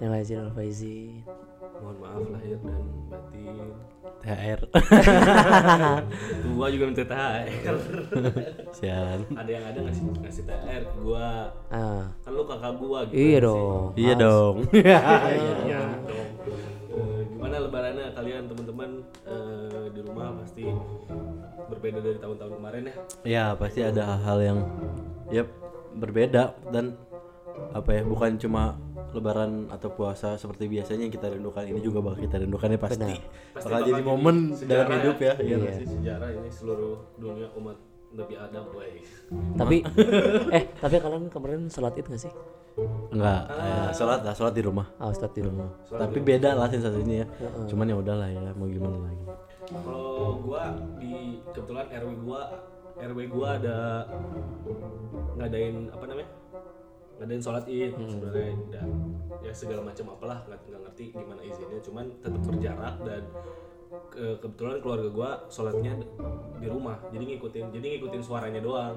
Yang lain wal faizin. mohon maaf lahir dan batin. THR tua juga minta THR sian. Ada yang ada ngasih ngasih THR gua. Ah. kan lu kakak gua gitu Iya dong. iya dong. Iya dong. Eh, gimana lebarannya? Kalian teman-teman eh, di rumah pasti berbeda dari tahun-tahun kemarin ya? Ya pasti ada hal-hal yang ya berbeda dan apa ya bukan cuma lebaran atau puasa seperti biasanya yang kita rindukan ini juga bakal kita rindukan ya pasti Benar. Pasti bakal jadi momen dalam ya. hidup ya iya Iya. sih? sejarah ini seluruh dunia umat Nabi Adam boy Tapi eh tapi kalian kemarin sholat id gak sih? enggak ya, sholat lah sholat di rumah Ah, sholat di rumah. tapi beda lah sensasinya ya cuman ya udahlah ya mau gimana lagi kalau gua di kebetulan RW gua RW gua ada ngadain apa namanya ngadain sholat id sebenarnya dan ya segala macam apalah nggak nggak ngerti gimana izinnya cuman tetap berjarak dan ke- kebetulan keluarga gua sholatnya di rumah. Jadi ngikutin jadi ngikutin suaranya doang.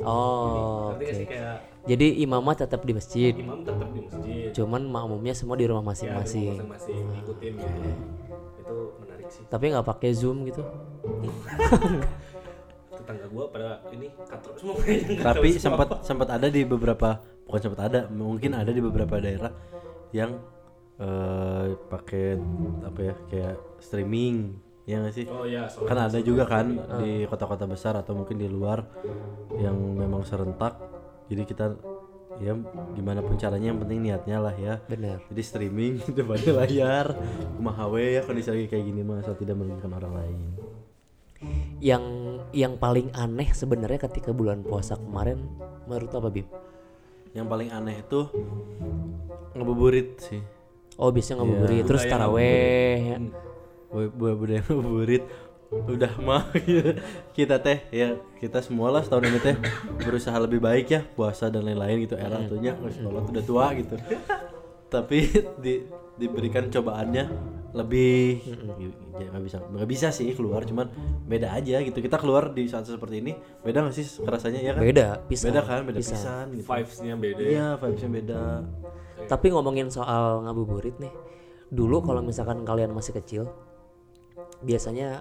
Oh, oke. gak sih kayak Jadi imamah tetap di masjid, imam tetap di masjid. Cuman makmumnya semua di rumah ya di rumah masing-masing. masing-masing. Ngikutin gitu. Itu menarik sih. Tapi nggak pakai zoom gitu. tetangga gua pada ini katro semua. Tapi sempat sempat ada di beberapa bukan sempat ada mungkin ada di beberapa daerah yang eh, pakai apa ya kayak streaming ya nggak sih? Oh ya sholat kan ada juga kan di kota-kota besar atau mungkin di luar yang memang serentak. Jadi kita ya gimana pun caranya yang penting niatnya lah ya. Bener. jadi streaming depannya layar rumah HW ya kondisi lagi kayak gini mah asal tidak merugikan orang lain Yang yang paling aneh sebenarnya ketika bulan puasa kemarin menurut apa Bim? yang paling aneh itu ngebuburit sih. Oh biasanya ngabuburit terus Budaya taraweh ya. Bu- bu- budaya ngebuburit. Udah mah kita teh ya kita semua lah setahun ini teh berusaha lebih baik ya puasa dan lain-lain gitu. Era tuhnya sholat udah tua gitu. Tapi di, diberikan cobaannya lebih ya nggak bisa nggak bisa sih keluar cuman beda aja gitu kita keluar di saat seperti ini beda nggak sih rasanya ya kan Beda, pisah. beda kan beda Pisah. pisan gitu vibes-nya beda ya. iya vibesnya beda Tapi ngomongin soal ngabuburit nih, dulu kalau misalkan kalian masih kecil, biasanya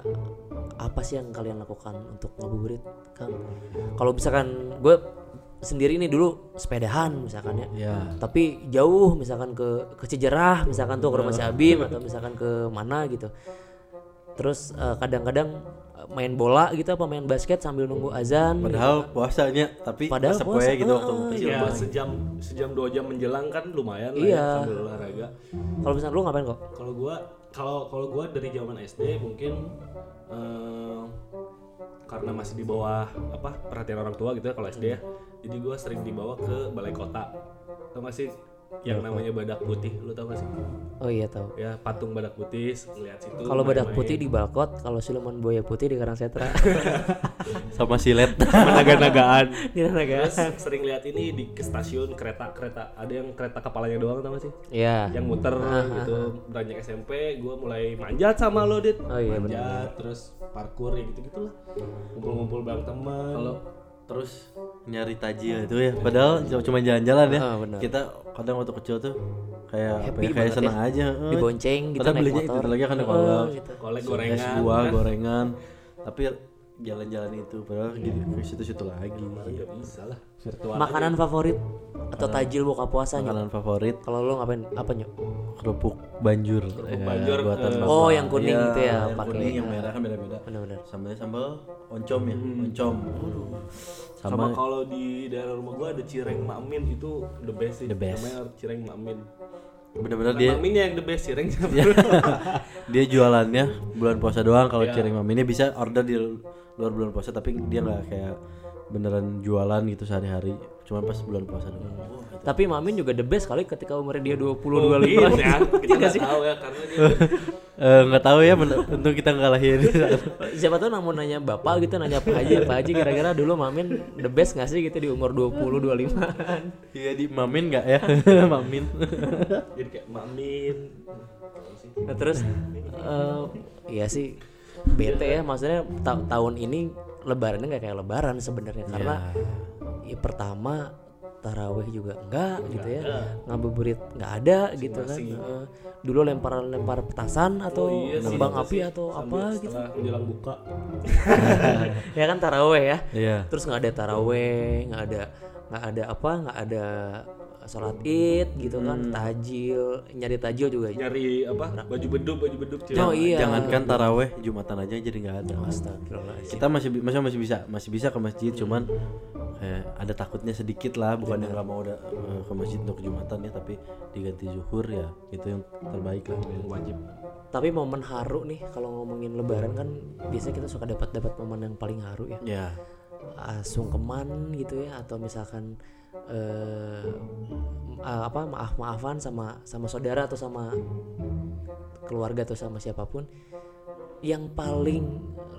apa sih yang kalian lakukan untuk ngabuburit, Kang? Kalau misalkan gue sendiri nih dulu sepedahan misalkan ya, ya tapi jauh misalkan ke ke Cijerah, misalkan tuh ke rumah si Abim atau misalkan ke mana gitu. Terus eh, kadang-kadang eh, main bola gitu apa main basket sambil nunggu azan. padahal puasanya tapi Padahal puasa, gitu waktu heeh, kecil Ya, sejam sejam dua jam menjelang kan lumayan lah Iya. ya sambil olahraga. Kalau misalkan lu ngapain kok? Kalau gua kalau kalau gua dari zaman SD mungkin eh, karena masih di bawah apa perhatian orang tua gitu ya kalau SD ya. Jadi gua sering dibawa ke balai kota. Tau gak sih yang namanya badak putih, lu tau gak sih? Oh iya tahu. Ya patung badak putih, ngeliat situ. Kalau badak putih di Balkot, kalau siluman buaya putih di Karangsetra. sama silet naga-nagaan. Di Naga. Terus sering lihat ini di ke stasiun kereta-kereta ada yang kereta kepalanya doang tau gak sih? Iya. yang muter gitu beranjak SMP gue mulai manjat sama lo dit Oh iya, manjat terus parkour ya gitu gitulah ngumpul-ngumpul bareng teman kalau terus nyari tajil itu ya padahal cuma jalan-jalan ya benar. kita kadang waktu kecil tuh kayak apa Happy ya, kayak senang ya. aja heeh. Dibonceng gitu Padahal naik belinya motor. itu lagi kan kalau gitu. kolek es gorengan buah kan. gorengan tapi jalan-jalan itu padahal gitu ke situ-situ lagi ya bisa lah virtual Makanan favorit atau tajil buka puasanya? makanan favorit Kalau lu ngapain? Apa nyok? kerupuk banjur ya, banjur, buatan eh. Oh, yang kuning Iya, itu ya, yang pakai. kuning yang merah kan beda-beda Benar-benar. sambalnya sambal oncom ya oncom Waduh. sama, sama kalau di daerah rumah gue ada cireng makmin itu the best sih The best. namanya cireng makmin bener-bener dia makminnya yang the best cireng dia jualannya bulan puasa doang kalau Iya. cireng mami ini bisa order di luar bulan puasa tapi dia nggak kayak beneran jualan gitu sehari-hari. Cuma pas bulan puasa doang. Wah, gitu. Tapi Mamin juga the best kali ketika umurnya dia 20 Mungkin 25. ya kita nggak tahu ya karena dia Eh, nggak tahu ya untung kita ngalahin. Siapa tahu namun nanya bapak gitu nanya Pak Haji, Pak Haji kira-kira dulu Mamin the best gak sih gitu di umur 20 25 iya di mamin nggak ya? Mamin. Jadi kayak makmin Nah, terus eh iya sih bete ya maksudnya ta- tahun ini lebarannya nggak kayak lebaran sebenarnya karena ya pertama taraweh juga enggak gitu ya ngabuburit nggak ada gitu kan Heeh. dulu lempar lempar petasan atau iya sih, kembang itu api sih. atau Sambil apa gitu. menjelang buka. Ya kan taraweh ya. Iya. terus nggak ada taraweh nggak ada nggak ada apa nggak ada sholat id gitu kan tajil nyari tajil juga. Nyari apa? Baju beduk baju beduk cewek oh iya. Jangankan taraweh jumatan aja jadi nggak ada. Astagfirullahaladzim. Kita masih masih masih bisa masih bisa ke masjid cuman kayak ada takutnya sedikit lah. Bukan yang nggak mau udah eh, ke masjid untuk jumatan ya tapi diganti zuhur ya itu yang terbaik lah. Wajib. Tapi momen haru nih kalau ngomongin lebaran kan biasanya kita suka dapat dapat momen yang paling haru ya. Ya. Ah, sungkeman gitu ya atau misalkan eh ah, apa maaf maafan sama sama saudara atau sama keluarga atau sama siapa pun. Yang paling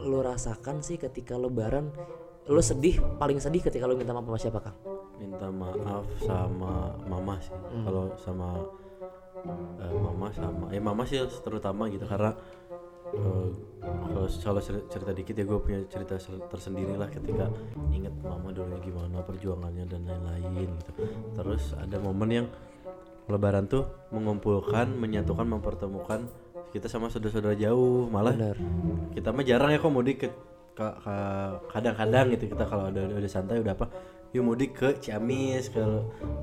lo rasakan sih ketika lebaran lo sedih paling sedih ketika lo minta maaf sama siapa kang minta maaf sama mama sih. Kalau sama eh, mama sama ya mama sih terutama gitu karena eh, kalau cer- cerita dikit ya gue punya cerita tersendiri lah ketika inget mama dulunya gimana perjuangannya dan lain-lain gitu. Terus ada momen yang lebaran tuh mengumpulkan menyatukan mempertemukan kita sama saudara-saudara jauh. Malah benar. kita mah jarang ya kok mudik ke kadang-kadang gitu. Kita kalau ada udah santai udah apa yuk mudik ke Ciamis ke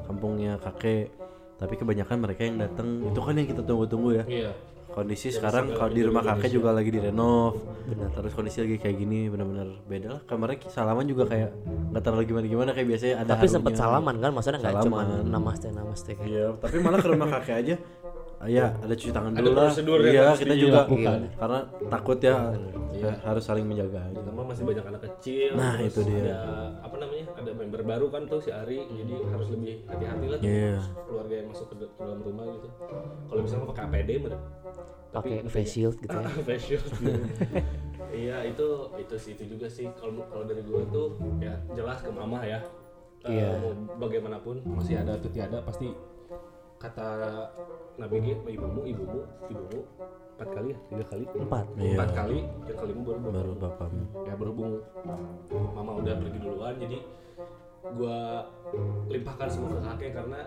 kampungnya kakek. Tapi kebanyakan mereka yang datang itu kan yang kita tunggu-tunggu ya. Iya kondisi sekarang kalau di rumah kakek juga lagi direnov terus kondisi lagi kayak gini benar-benar beda lah. Kemarin salaman juga kayak nggak terlalu gimana-gimana kayak biasanya ada tapi sempat salaman kan? Maksudnya nggak cuma Salaman. namaste namaste kayak Iya, tapi malah ke rumah kakek aja. Ya, ada cuci tangan Ada dulu lah. Iya, kita juga dilakukan. karena takut ya ha- harus saling menjaga aja. Ditambah masih banyak anak kecil Nah, itu dia. ada apa namanya ada member baru kan tuh si Ari jadi harus lebih hati-hati lah Iya. keluarga yang masuk ke, dalam rumah gitu kalau bisa mah pakai APD bener pakai face shield gitu ya face shield gitu. iya itu itu sih itu juga sih kalau kalau dari gua tuh ya jelas ke mama ya Eh, Iya. mau bagaimanapun masih ada atau tiada pasti kata Nabi gitu ibumu ibumu ibumu empat kali ya tiga kali. Empat. Iya. empat kali yang kelima baru bapak. Baru bapakmu. ya berhubung mama udah pergi duluan jadi gua limpahkan semua ke kakek karena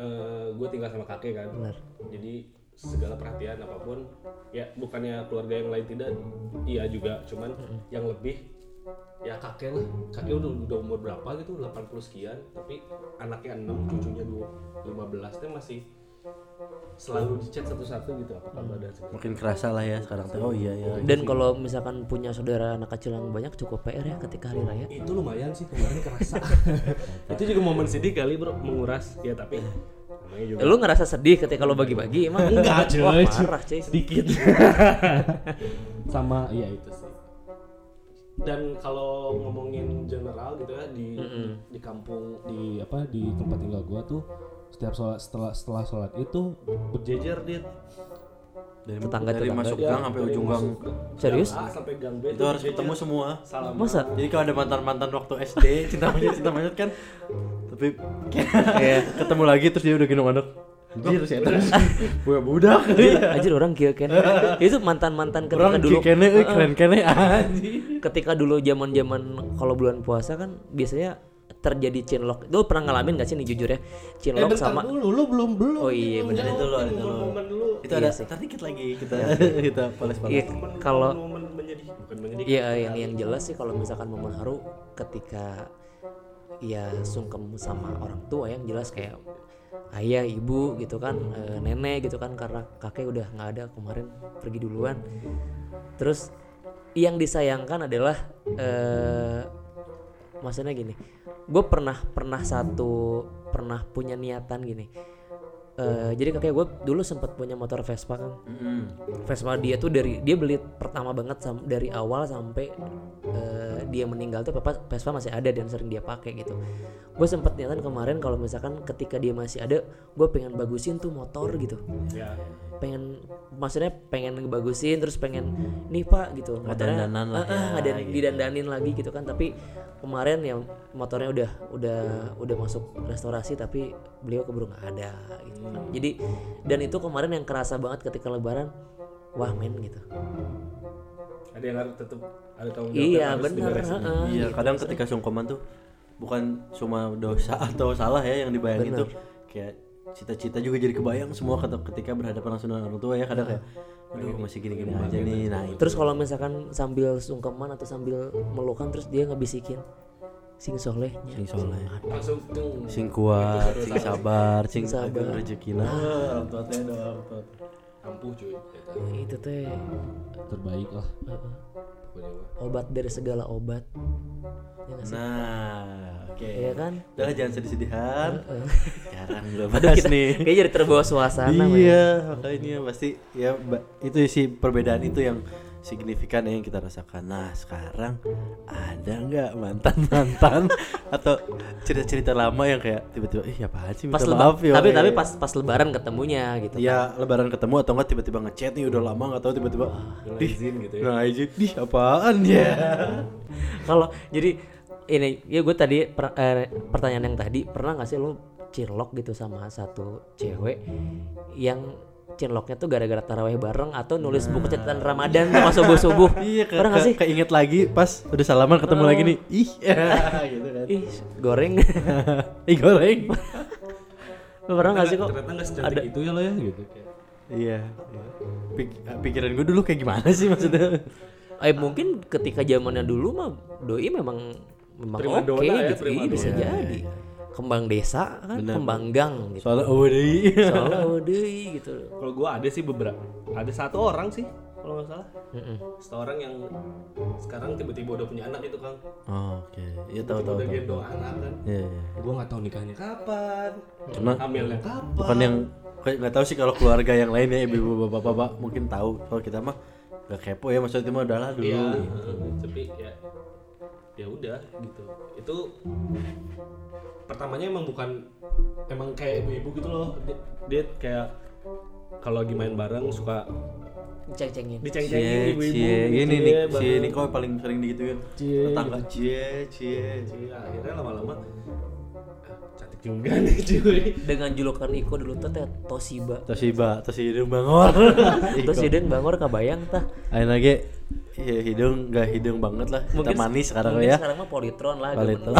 eh, gua tinggal sama kakek kan. Benar. Jadi segala perhatian apa pun ya bukannya keluarga yang lain tidak iya juga. Cuman yang lebih ya kakek lah kakek udah udah umur berapa gitu? 80 sekian tapi anaknya 6 cucunya 2 15 teh masih selalu dicek satu-satu gitu apa kabar dan segala Makin kerasa lah ya sekarang tuh. Oh iya ya. dan kalau misalkan punya saudara anak kecil yang banyak cukup PR ya ketika hari raya. Itu lumayan sih kemarin kerasa. Itu juga momen sedih kali bro menguras. Ya tapi namanya juga lu ngerasa sedih ketika lo bagi-bagi emang? Enggak wah cuy. parah cuy. Sedikit. Sama iya itu sih dan kalau ngomongin general gitu ya di di kampung di apa di tempat tinggal gua tuh setiap sholat setelah setelah sholat itu berjejer dia Dari, Tetangga- dari tetangga. masuk gang sampai ujung gang. Serius? gang A sampai gang B Itu harus ketemu semua. salam masa Jadi kalau ada mantan-mantan waktu SD, cinta monyet cinta monyet kan tapi Iya. ketemu lagi terus dia udah gendong anak. Anjir si eta. Budak budak. Anjir orang kieu kan. Itu mantan-mantan ketika Orang dulu kene euy keren kene anjir. ketika dulu zaman-zaman kalau bulan puasa kan biasanya terjadi chinlock. Lu pernah ngalamin gak sih nih jujur ya? eh Chinlock bentar sama dulu lu belum belum Oh iya jawab itu loh, nih itu dulu Itu ada Iya sih. ntar dikit lagi kita kita poles Iya, poles. kalau Iya yang yang jelas sih kalau misalkan momen haru ketika ya sungkem sama orang tua yang jelas kayak ayah ibu gitu kan eh, nenek gitu kan karena kakek udah nggak ada kemarin pergi duluan. Terus yang disayangkan adalah eh maksudnya gini gue pernah pernah satu pernah punya niatan gini Eh, jadi kakek gue dulu sempat punya motor Vespa kan Mm. Vespa dia tuh dari dia beli pertama banget sam- dari awal sampai eh, dia meninggal tuh Vespa, Vespa masih ada dan sering dia pakai gitu. Gue sempet niatan kemarin kalau misalkan ketika dia masih ada, gue pengen bagusin tuh motor gitu. ya Pengen maksudnya pengen ngebagusin terus pengen nih pak gitu motornya Ngedandanan lah ah, ya, ngadan- gitu. didandanin lagi gitu kan tapi kemarin ya motornya udah udah udah masuk restorasi tapi beliau keburu nggak ada gitu kan. jadi dan itu kemarin yang kerasa banget ketika lebaran wah men gitu ada yang harus tetap ada tanggung jawab Iya benar. heeh. Iya, kadang ketika sungkeman tuh bukan cuma dosa atau salah ya yang dibayangin Bener. tuh kayak cita-cita juga jadi kebayang semua kata- ketika berhadapan langsung dengan orang tua ya kadang kayak aduh masih gini-gini aja nih. nah itu. Terus kalau misalkan sambil sungkeman atau sambil melukan terus dia ngebisikin. Sing solehnya. sing soleh. Langsung sing kuat sing sabar sing sabar. rezeki nah orang tua teh doa orang tua teh. ampuh cuy itu teh. Terbaik lah obat dari segala obat. Ya sih? nah oke Iya kan? udah jangan sedih-sedihan sekarang gue bahas nih Kayaknya jadi terbawa suasana. men. iya makanya pasti ya ba- itu sih perbedaan itu yang signifikan ya yang kita rasakan. Nah sekarang ada nggak mantan mantan atau cerita-cerita lama yang kayak tiba-tiba ih apaan sih? Pas maaf ya tapi orang tapi ya." pas pas lebaran ketemunya gitu. ya lebaran ketemu atau enggak tiba-tiba ngechat nih udah lama nggak tahu tiba-tiba Nggak Dih, izin gitu ya. nggak izin. Dih apaan ya? Kalau jadi ini ya gue tadi per- eh, pertanyaan yang tadi pernah nggak sih lu cinlok gitu sama satu cewek yang cinloknya tuh gara-gara taraweh bareng atau nulis buku catatan Ramadan sama subuh subuh iya ke, pernah nggak ke- sih? keinget lagi pas udah salaman ketemu lagi nih. Ih. Gitu kan. Ih goreng. Ih goreng. Pernah nggak sih kok ternyata nggak secantik itu ya lo ya gitu. Iya iya. Pik- pikiran gue dulu kayak gimana sih maksudnya? Eh mungkin ketika zamannya dulu mah doi memang memang oke donna ya, gitu. Prima iya bisa donna. jadi kembang desa kan? Benar. kembang gang gitu. Soalnya oh deh soalnya oh, gitu. Kalau gua ada sih beberapa ada satu orang sih kalau nggak salah. Mm-mm. satu orang yang sekarang tiba-tiba udah punya anak itu kang. Oh, oke. Iya tahu tahu udah gendong anak kan. Iya, iya. gua nggak tahu nikahnya kapan Cuma hamilnya kapan. bukan yang kayak nggak tahu sih kalau keluarga yang lain ya ibu bapak bapak mungkin tahu. Kalau kita mah gak kepo ya maksudnya mah udahlah dulu iya gitu. heeh, tapi ya ya udah gitu. Itu pertamanya emang bukan emang kayak ibu-ibu gitu loh. Dia, dia kayak kalau lagi main bareng suka ceng-cengin diceng-cengin Cie, ibu-ibu cie, gitu ini ya, nih, si bareng. Niko paling sering digituin. Cie, Tetangga. Cie, cie. Cie, akhirnya lama-lama ah, cantik juga nih cuy. Dengan julukan Iko dulu tuh teh Toshiba. Toshiba, Toshi hidung bangor. hidung bangor kabayang tah. Ayo lagi, ya hidung gak hidung banget lah. Kita manis sekarang mungkin ya. sekarang mah Polytron lah gitu.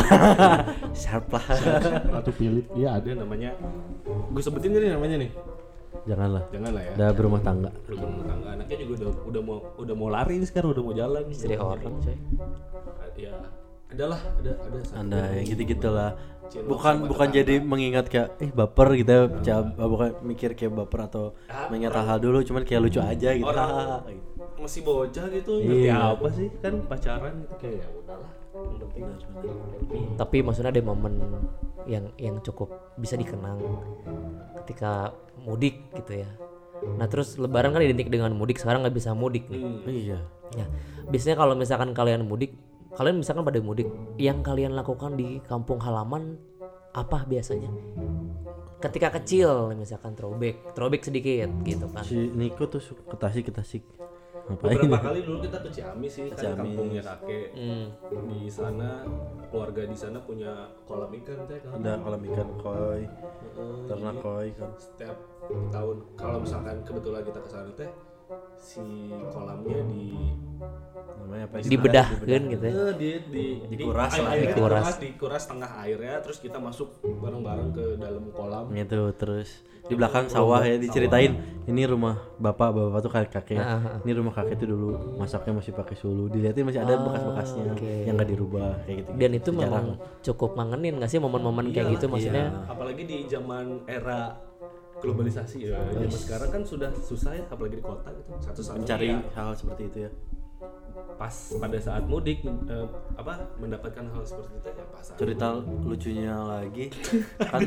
Sharp lah. atau Philip iya ada namanya gue sebutin gak nih namanya nih Janganlah. jangan lah ya Udah berumah tangga. udah berumah tangga anaknya juga udah udah mau udah mau lari nih sekarang udah mau jalan istri orang coy ya adalah ada ada. Anda yang gitu-gitu lah. Cinlok Bukan bukan jadi mengingat kayak eh baper gitu ya, Ca- bukan mikir kayak baper atau Ah, mengingat hal-hal dulu, cuman kayak lucu aja gitu. Orang- Ah, gitu. Masih bocah gitu ngerti Iya. apa sih kan pacaran gitu kayak ya udahlah tapi maksudnya ada momen yang yang cukup bisa dikenang ketika mudik gitu ya nah terus lebaran kan identik dengan mudik sekarang nggak bisa mudik nih Hmm. Iya. ya biasanya kalau misalkan kalian mudik kalian misalkan pada mudik yang kalian lakukan di kampung halaman apa biasanya ketika kecil misalkan throwback throwback sedikit gitu kan Si Niko tuh suka ke Tasik ke Tasik. Ngapain? beberapa kali dulu kita ke Ciamis sih kan Ciamis. kampungnya kakek Hmm. di sana keluarga di sana punya kolam ikan teh kan Ada kolam ikan koi, Heeh, ternak koi kan. setiap tahun kalau misalkan kebetulan kita ke sana teh si kolamnya di Namanya apa? sih? dibedahkan gitu ya Eh, di, di, Dikuras di, lah. airnya Dikuras. dikuras, tengah airnya terus kita masuk bareng-bareng ke dalam kolam Gitu terus di belakang sawah ya diceritain ini rumah bapak bapak tuh kakek kakek Ah, ah, ah. ini rumah kakek tuh dulu masaknya masih pakai sulu dilihatin masih ada bekas-bekasnya oke. yang nggak dirubah kayak gitu dan itu memang cukup ngangenin nggak sih momen-momen kayak gitu maksudnya apalagi di zaman era globalisasi ya. Zaman sekarang kan sudah susah ya apalagi di kota gitu. Satu-satunya mencari ya, hal seperti itu ya. Pas pada saat mudik eh, apa mendapatkan hal seperti itu ya pas saat cerita lucunya lagi. Kan?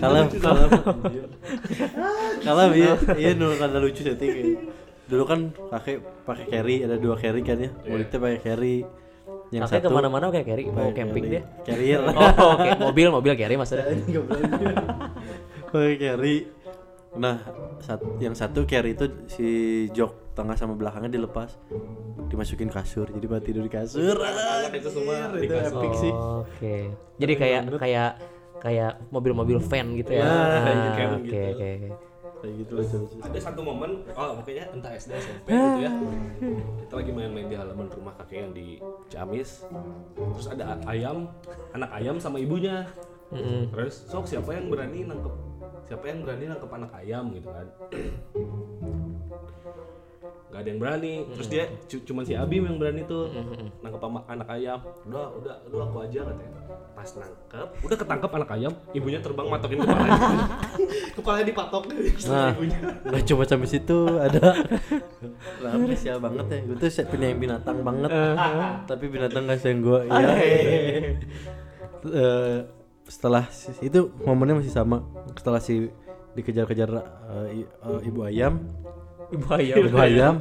Kalau kalau kalau iya. Iya. dulu kan ada lucu setting dulu kan kakek pakai carry ada dua carry kan ya. Muridnya pakai carry. Yang Kakek satu ke mana-mana kayak carry mau pakai camping carry. dia? Carrier oh oke. Mobil mobil carry maksudnya pakai carry nah sat- yang satu carry itu si jok tengah sama belakangnya dilepas dimasukin kasur jadi buat tidur di kasur. Anak itu semua di itu kasur. epic sih. Oke. Jadi kayak kayak kayak mobil-mobil van gitu ya? Ya, Ah, kayak oke gitu. oke oke kayak gitu lucu lucu ada satu momen oh makanya entah SD SMP gitu ya. Kita lagi main-main di halaman rumah kakek yang di Ciamis. Terus ada ayam anak ayam sama ibunya. Terus sok siapa yang berani nangkep siapa yang berani nangkep anak ayam gitu kan? Nggak ada yang berani. Terus dia cu- cuman si Abim yang berani tuh nangkep anak ayam. Udah udah udah aku aja katanya. Pas nangkep udah ketangkep anak ayam ibunya terbang matokin kepalanya. Kepalanya dipatok. Sama Nah, ibunya. nggak cuma sampai situ ada. Nah, spesial banget ya. Gue tuh punya binatang banget. Tapi binatang gak sayang gue iya Eh, setelah si- itu momennya masih sama. Setelah si dikejar-kejar eh, i- eh, ibu ayam. Ibu ayam. ibu ayam.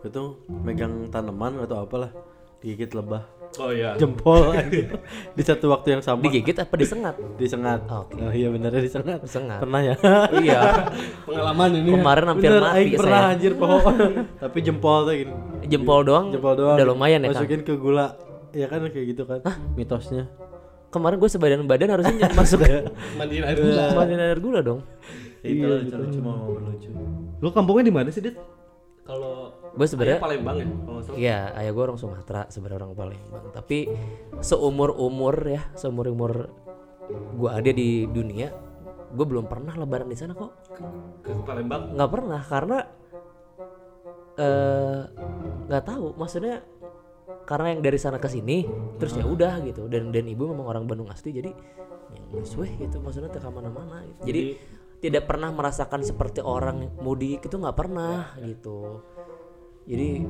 Tuh megang tanaman atau apalah digigit lebah. Oh iya. Jempol. Di satu waktu yang sama. Digigit apa disengat? disengat. Oke. oh iya benernya disengat. Disengat. pernah ya? Iya. pengalaman ini Kemarin hampir Bener, mati pernah saya. anjir pohon tapi jempol tuh gini. Jempol doang. jempol doang. Udah lumayan ya, masukin ke gula. Ya kan kayak gitu kan. Mitosnya Kemarin gue sebadan badan harusnya masuk. Mandiin air gula. Mandiin air gula dong. itu lucu lucu mau ngomong lucu. Lu kampungnya di mana sih dit? Kalau Gue sebenarnya Ayah Palembang ya kalau Iya, ayah gue orang Sumatera, sebenarnya orang Palembang. Tapi seumur umur ya, seumur umur gue ada di dunia, gue belum pernah lebaran di sana kok. ke Palembang? Nggak pernah karena eh nggak tahu, maksudnya karena yang dari sana ke sini, terus ya udah gitu. Dan dan ibu memang orang Bandung asli, jadi yang sesuai gitu, maksudnya teka mana-mana. Gitu. Jadi, tidak pernah merasakan seperti orang mudik itu nggak pernah gitu. Jadi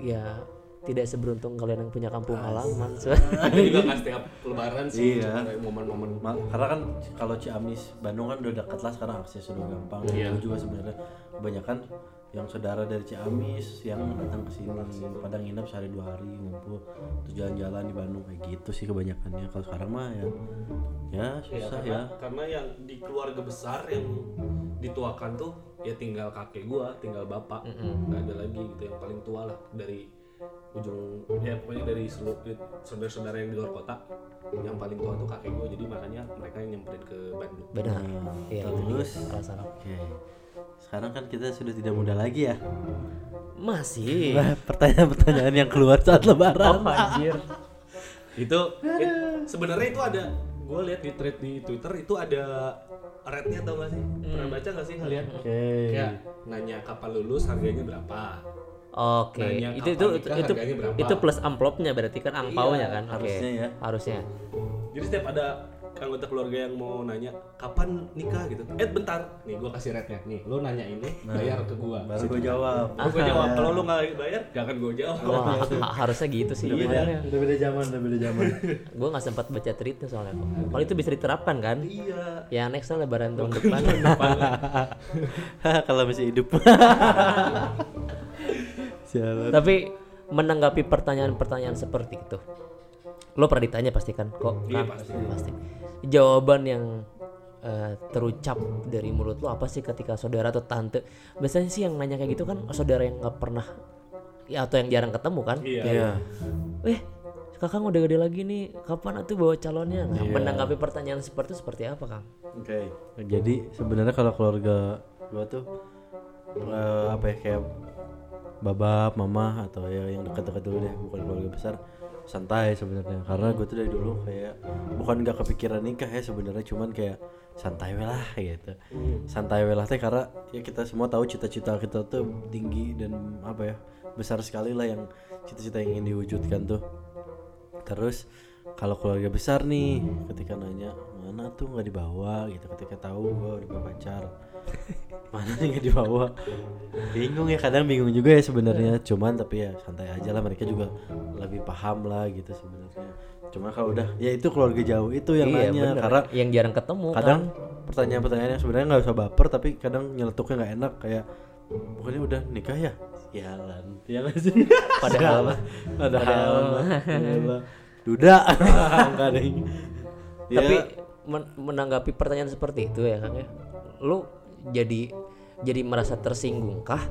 ya tidak seberuntung kalian yang punya kampung halaman. ada juga nggak setiap lebaran sih Iya. momen-momen karena kan kalau Ciamis Bandung kan udah dekat lah sekarang akses sudah gampang Iya. Juga sebenarnya kebanyakan yang saudara dari Ciamis yang datang ke sini kadang nginep sehari dua hari ngumpul terus jalan-jalan di Bandung kayak gitu sih kebanyakannya kalau sekarang mah ya ya Ya, susah karena, ya karena yang di keluarga besar yang dituakan tuh ya tinggal kakek gua, tinggal bapak, nggak ada lagi gitu yang paling tua lah dari ujung ya pokoknya dari seluruh saudara-saudara yang di luar kota yang paling tua tuh kakek gua jadi makanya mereka yang nyamperin ke Bandung. Benar. Iya, dia terus alasan. oke sekarang kan kita sudah tidak muda lagi ya Masih. Nah, pertanyaan-pertanyaan yang keluar saat lebaran anjir. Itu it- sebenarnya itu ada gua lihat di thread di Twitter itu ada rate-nya tau gak sih? Pernah baca gak sih kalian? oke Kayak nanya kapan lulus harganya berapa? Oke, Nanya itu itu nikah, itu itu plus amplopnya berarti kan angpaunya Iya, kan? Oke. harusnya ya. Harusnya. Jadi setiap ada anggota keluarga yang mau nanya kapan nikah gitu. Eh bentar, nih gua kasih rate-nya. Nih, lu nanya ini bayar ke gua. baru gue jawab Baru gua jawab. Kalau lu nggak bayar, gak akan gua jawab. Ha- harusnya gitu sih. Iya, udah beda zaman, udah beda zaman. Gue nggak sempat baca tweetnya soalnya kok. Kalau itu bisa diterapkan kan? Iya. Ya next lebaran tahun depan. Kalau masih hidup. Tapi menanggapi pertanyaan-pertanyaan seperti itu, lo pernah ditanya pasti kan? Kok? Iya, Kang? pasti. pasti. Jawaban yang eh, terucap dari mulut lo apa sih ketika saudara atau tante? Biasanya sih yang nanya kayak gitu kan saudara yang nggak pernah ya atau yang jarang ketemu kan? Iya. Iya. Eh, kakang udah gede lagi nih, kapan atuh bawa calonnya? Nah, Iya. menanggapi pertanyaan seperti itu seperti apa, Kang? Oke. Jadi sebenarnya kalau keluarga gua tuh eh, apa ya kayak babab, mama atau ya yang dekat-dekat dulu deh, bukan keluarga besar santai sebenarnya. Karena gue tuh dari dulu kayak bukan nggak kepikiran nikah ya sebenarnya cuman kayak santai lah gitu. Santai lah teh karena ya kita semua tahu cita-cita kita tuh tinggi dan apa ya besar sekali lah yang cita-cita yang ingin diwujudkan tuh. Terus kalau keluarga besar nih ketika nanya mana tuh nggak dibawa? gitu ketika tahu gua udah pacar mana nih nggak dibawa bingung ya kadang bingung juga ya sebenarnya cuman tapi ya santai aja lah mereka juga lebih paham lah gitu sebenarnya cuma kalau udah ya itu keluarga jauh itu yang Iya, nanya bener. karena yang jarang ketemu kadang kan? pertanyaan-pertanyaan yang sebenarnya nggak usah baper tapi kadang nyeletuknya nggak enak kayak bukannya udah nikah ya sialan ya nggak sih Padahal padahal mah. Iyalah. duda enggak ya, Tapi men- menanggapi pertanyaan seperti itu ya, Kang ya. Lu jadi jadi merasa tersinggung kah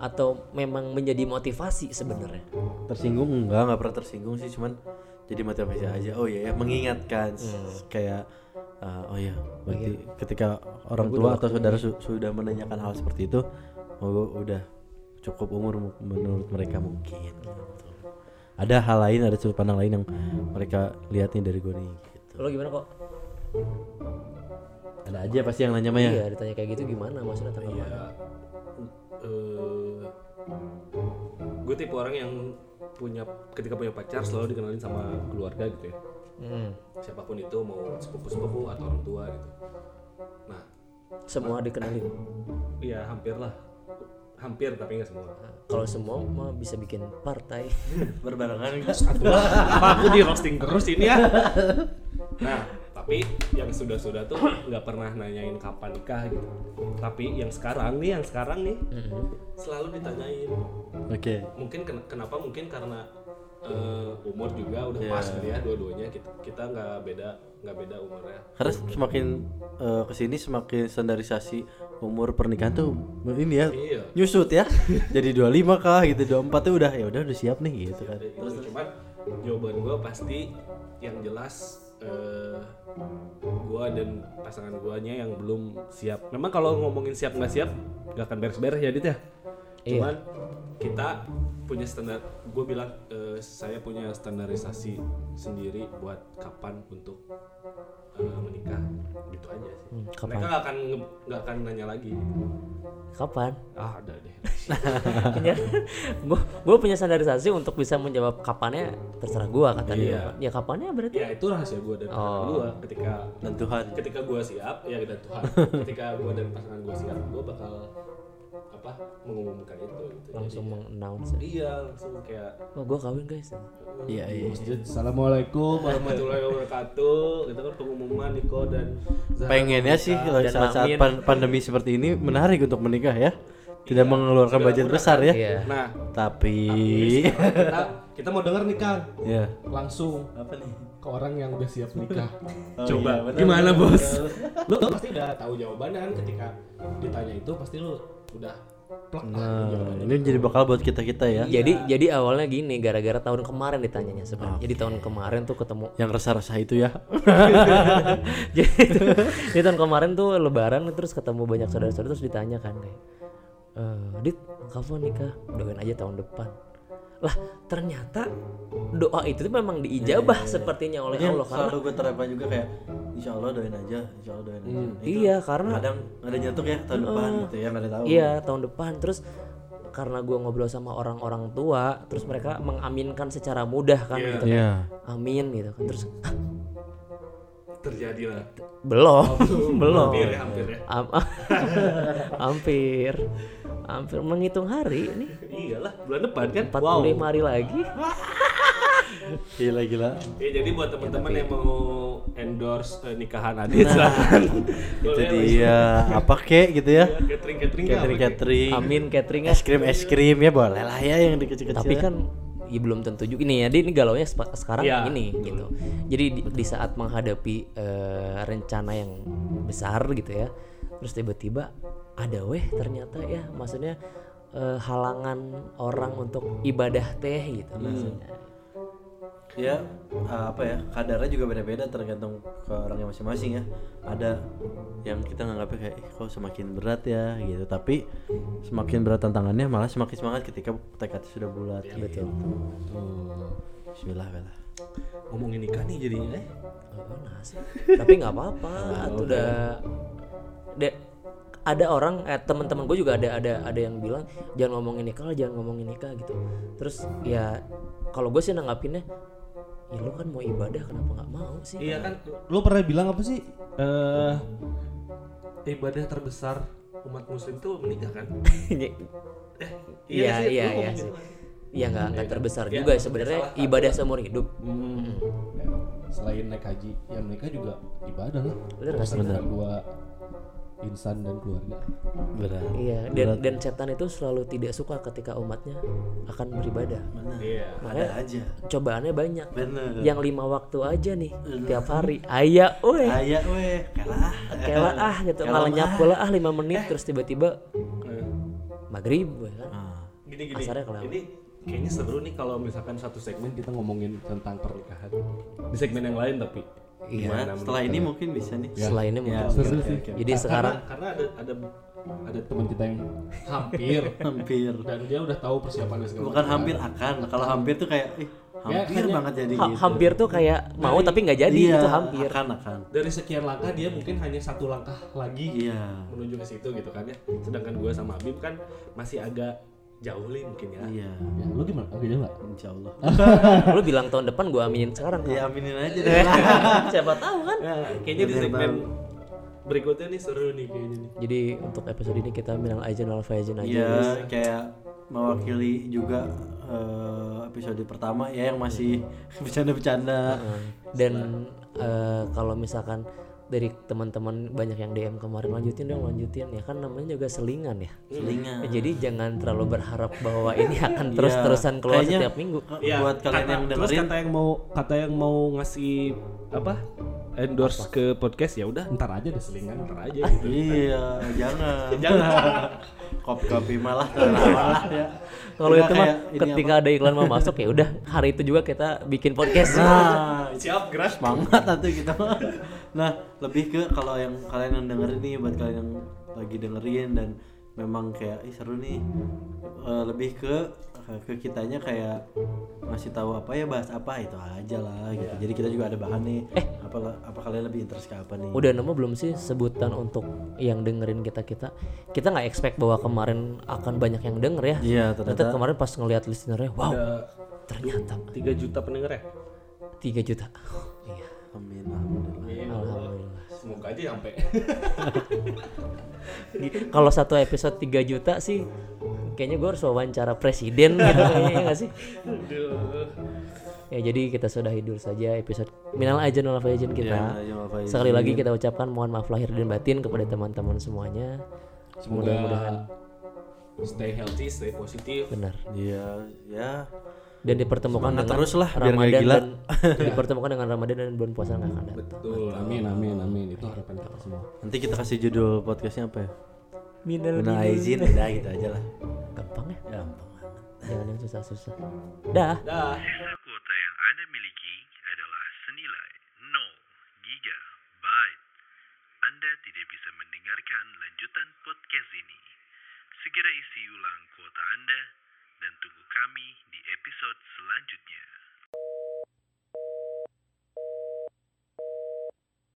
atau memang menjadi motivasi sebenarnya? tersinggung enggak nggak pernah tersinggung sih cuman jadi motivasi aja oh iya ya mengingatkan S- kayak Ah, oh iya, berarti ketika orang tua atau saudara su- sudah menanyakan hal seperti itu, oh, udah cukup umur mu- menurut mereka mungkin. Gitu. Ada hal lain, ada sudut pandang lain yang mereka lihat nih dari gue nih. Gitu. Lo gimana kok? Ada aja pasti yang nanya mah ya. Iya, ditanya kayak gitu gimana maksudnya tanggapannya? ya eh gue tipe orang yang punya ketika punya pacar selalu dikenalin sama keluarga gitu ya Hmm. siapa pun itu mau sepupu sepupu atau orang tua gitu nah Semua dikenalin. ya hampir lah hampir tapi nggak semua kalau semua mah bisa bikin partai. Berbarengan aku di roasting terus ini ya nah tapi yang sudah-sudah tuh nggak pernah nanyain kapan nikah gitu. Tapi yang sekarang nih yang sekarang nih selalu ditanyain. Oke. mungkin ken- kenapa? Mungkin karena eh, umur juga udah pas kali ya dua-duanya kita kita nggak beda nggak beda umurnya. Karena semakin eh, ke sini semakin standarisasi umur pernikahan tuh ini ya iya. nyusut ya. Jadi 25 kah gitu, 24 tuh udah ya udah udah siap nih gitu kan. Terus cuman jawaban gue pasti yang jelas eh gua dan pasangan guanya yang belum siap. Memang kalau ngomongin siap nggak siap nggak akan beres-beres ya Dit ya. Cuman kita punya standar. Gue bilang eh, saya punya standarisasi sendiri buat kapan untuk eh, menikah. Gitu aja sih. Hmm, kapan? Mereka nggak akan nggak akan nanya lagi. Kapan? Ah ada deh. punya gue gue punya standarisasi untuk bisa menjawab kapannya terserah gue kata dia ya kapannya berarti ya itu rahasia gue dan pasangan gue ketika Dan Tuhan. ketika gue siap ya dan Tuhan ketika gue dan pasangan gue siap gue bakal apa mengumumkan itu gitu. langsung Jadi, mengannounce iya langsung kayak oh gue kawin guys Iya iya. Assalamualaikum warahmatullahi wabarakatuh itu kan pengumuman Niko dan Zahra Pengennya sih Mamin. pan- pandemi seperti ini menarik untuk menikah ya. Tidak mengeluarkan budget besar ya. iya nah Tapi kita kita mau denger nih Kang ya. langsung Apa nih? ke orang yang udah siap nikah Oh, coba iya, gimana bos lu pasti udah tahu jawabannya kan ketika ditanya itu pasti lu udah lah Nah, jawabannya ini jadi bakal buat kita-kita ya. jadi jadi awalnya gini gara-gara tahun kemarin ditanyanya sebenarnya. Jadi tahun kemarin tuh ketemu. Yang resah-resah itu ya. jadi di tahun kemarin tuh lebaran terus ketemu banyak saudara-saudara terus ditanya kan kayak eh dit kapan nikah? Doain aja tahun depan lah ternyata doa itu tuh memang diijabah sepertinya oleh Ini Allah karena selalu gue terapkan juga kayak Insya Allah doain aja, Insya Allah doain aja. Itu iya karena kadang ada nyetuk ya tahun depan gitu ya nggak ada tahu. Iya tahun depan. Terus karena gua ngobrol sama orang-orang tua terus mereka mengaminkan secara mudah kan gitu kan. Iya. amin gitu kan. Terus "Hah, terjadi lah belum belum. hampir ya hampir ya. Am- hampir hampir menghitung hari ini. Iyalah bulan depan kan? 45 hari lagi. Gila gila. Ya, jadi buat teman-teman yang mau endorse eh, nikahan Adit silakan. Itu dia. Apa kek gitu ya? catering catering Catering catering. amin cateringnya Es krim es krim ya boleh lah ya yang dikecil-kecil. tapi kan ya belum tentu juga. Ini ya dia ini galaunya sekarang Iya, ini gitu. Jadi di, di saat menghadapi eh, rencana yang besar gitu ya terus tiba-tiba ada weh ternyata ya. Maksudnya eh, halangan orang untuk ibadah teh gitu maksudnya. Ya uh, apa ya kadarnya juga beda-beda tergantung ke orangnya masing-masing ya. Ada yang kita nganggapnya kayak "Ih, kok semakin berat ya gitu. Tapi semakin berat tantangannya malah semakin semangat ketika tekadnya sudah bulat betul. Bismillah Bella. ngomongin nikah nih jadinya eh. Oh, nah sih. tapi nggak apa-apa tuh udah de- ada orang eh, teman-teman gue juga ada ada ada yang bilang jangan ngomongin nikah jangan ngomongin nikah gitu terus ya kalau gue sih nanggapinnya ya lu kan mau ibadah kenapa nggak mau sih Iya kan lu pernah bilang apa sih eh ibadah terbesar umat muslim tuh menikah kan? iya Iya sih, iya iya sih. Iya nggak nggak kan? terbesar Ya, juga sebenarnya ibadah seumur hidup Hmm. Selain naik haji, ya menikah juga ibadah lah. Bener nggak sih? Dua insan dan keluarga. berat iya dan dan setan itu selalu tidak suka ketika umatnya akan beribadah. Mana Iya. ada aja. cobaannya banyak. Bener yang lima waktu aja nih tiap hari. Ayah weh. Kayak weh kalah. Kayak ah gitu Kalah malah nyapu lah ah lima menit terus tiba-tiba maghrib kan. Ah, Gini gini. Asarnya kelewat. Ini kayaknya seru nih kalau misalkan satu segmen kita ngomongin tentang pernikahan. Di segmen yang lain tapi Gimana? Setelah ini mungkin bisa nih. Setelah ini Ya, mungkin seru sih. oke. Jadi Karena- sekarang karena ada ada ada teman kita yang hampir hampir. dan dia udah tahu persiapannya segala Bukan macam. hampir akan. Kalau hampir tuh kayak ih, hampir hanya- banget jadi ha- gitu. hampir tuh kayak mau tapi nggak jadi Iya, itu hampir. Akan akan. dari sekian langkah dia mungkin hanya satu langkah lagi Iya. menuju ke situ gitu kan ya. Sedangkan gue sama Abim kan masih agak jauh li mungkin ya. Iya. ya, lu gimana oke nggak Insya Allah. Lu bilang tahun depan gua aminin sekarang. ya aminin aja deh. Siapa tahu kan? Nah, kayaknya di Bener segmen berikutnya nih seru nih kayaknya nih. Jadi untuk episode ini kita bilang aja faizin aja. Iya, kayak mewakili juga eh, episode pertama ya yang masih bercanda-bercanda. Dan eh, kalau misalkan dari teman-teman banyak yang DM kemarin lanjutin dong lanjutin ya kan namanya juga selingan ya. Selingan. Ya, Jadi jangan terlalu berharap bahwa ini akan terus-terusan keluar Kayaknya- setiap minggu. Iya, buat kalian kata- yang terus dengerin kata yang mau kata yang mau ngasih apa endorse ke podcast ya udah ntar aja deh selingan ntar aja gitu. iya jangan Jangan. kopi kopi malah malah ya Kalau itu mah ketika ada iklan mau masuk ya udah hari itu juga kita bikin podcast. nah Siap gerak. semangat atau gitu nah lebih ke kalau yang kalian yang dengerin nih buat kalian yang lagi dengerin dan memang kayak ih seru nih eh, lebih ke ke kitanya kayak ngasih tahu apa ya bahas apa itu aja lah gitu jadi kita juga ada bahan nih apa apa kalian lebih interest ke apa nih Udah nemu belum sih sebutan untuk yang dengerin kita kita? Kita nggak expect bahwa kemarin akan banyak yang denger ya. iya Ternyata ternyata kemarin pas ngelihat listenernya, wow, ternyata 3 juta pendengar ya? 3 juta. Iya, amin alhamdulillah aja sampai. Kalau satu episode 3 juta sih, kayaknya gue harus wawancara presiden gitu, kayaknya nggak sih? Ya jadi kita sudahi dulu saja episode Minal Aizin wal Faizin kita. Ya. Sekali lagi kita ucapkan mohon maaf lahir dan batin kepada teman-teman semuanya. semoga Mudah-mudahan Stay healthy, stay positif. benar. iya ya Dan dipertemukan Semangat dengan terus lah, Ramadan gila. dan dipertemukan dengan Ramadan dan bulan puasa yang akan datang. Betul. amin amin amin itu harapan kita semua nanti kita kasih judul podcastnya apa ya Minal Minal izin udah gitu aja lah Gampang ya? gampang Jangan yang susah-susah. Dah. Dah. Kuota yang Anda miliki adalah senilai 0 gigabyte. Anda tidak bisa mendengarkan lanjutan podcast ini. Segera isi ulang kuota Anda dan tunggu kami di episode selanjutnya.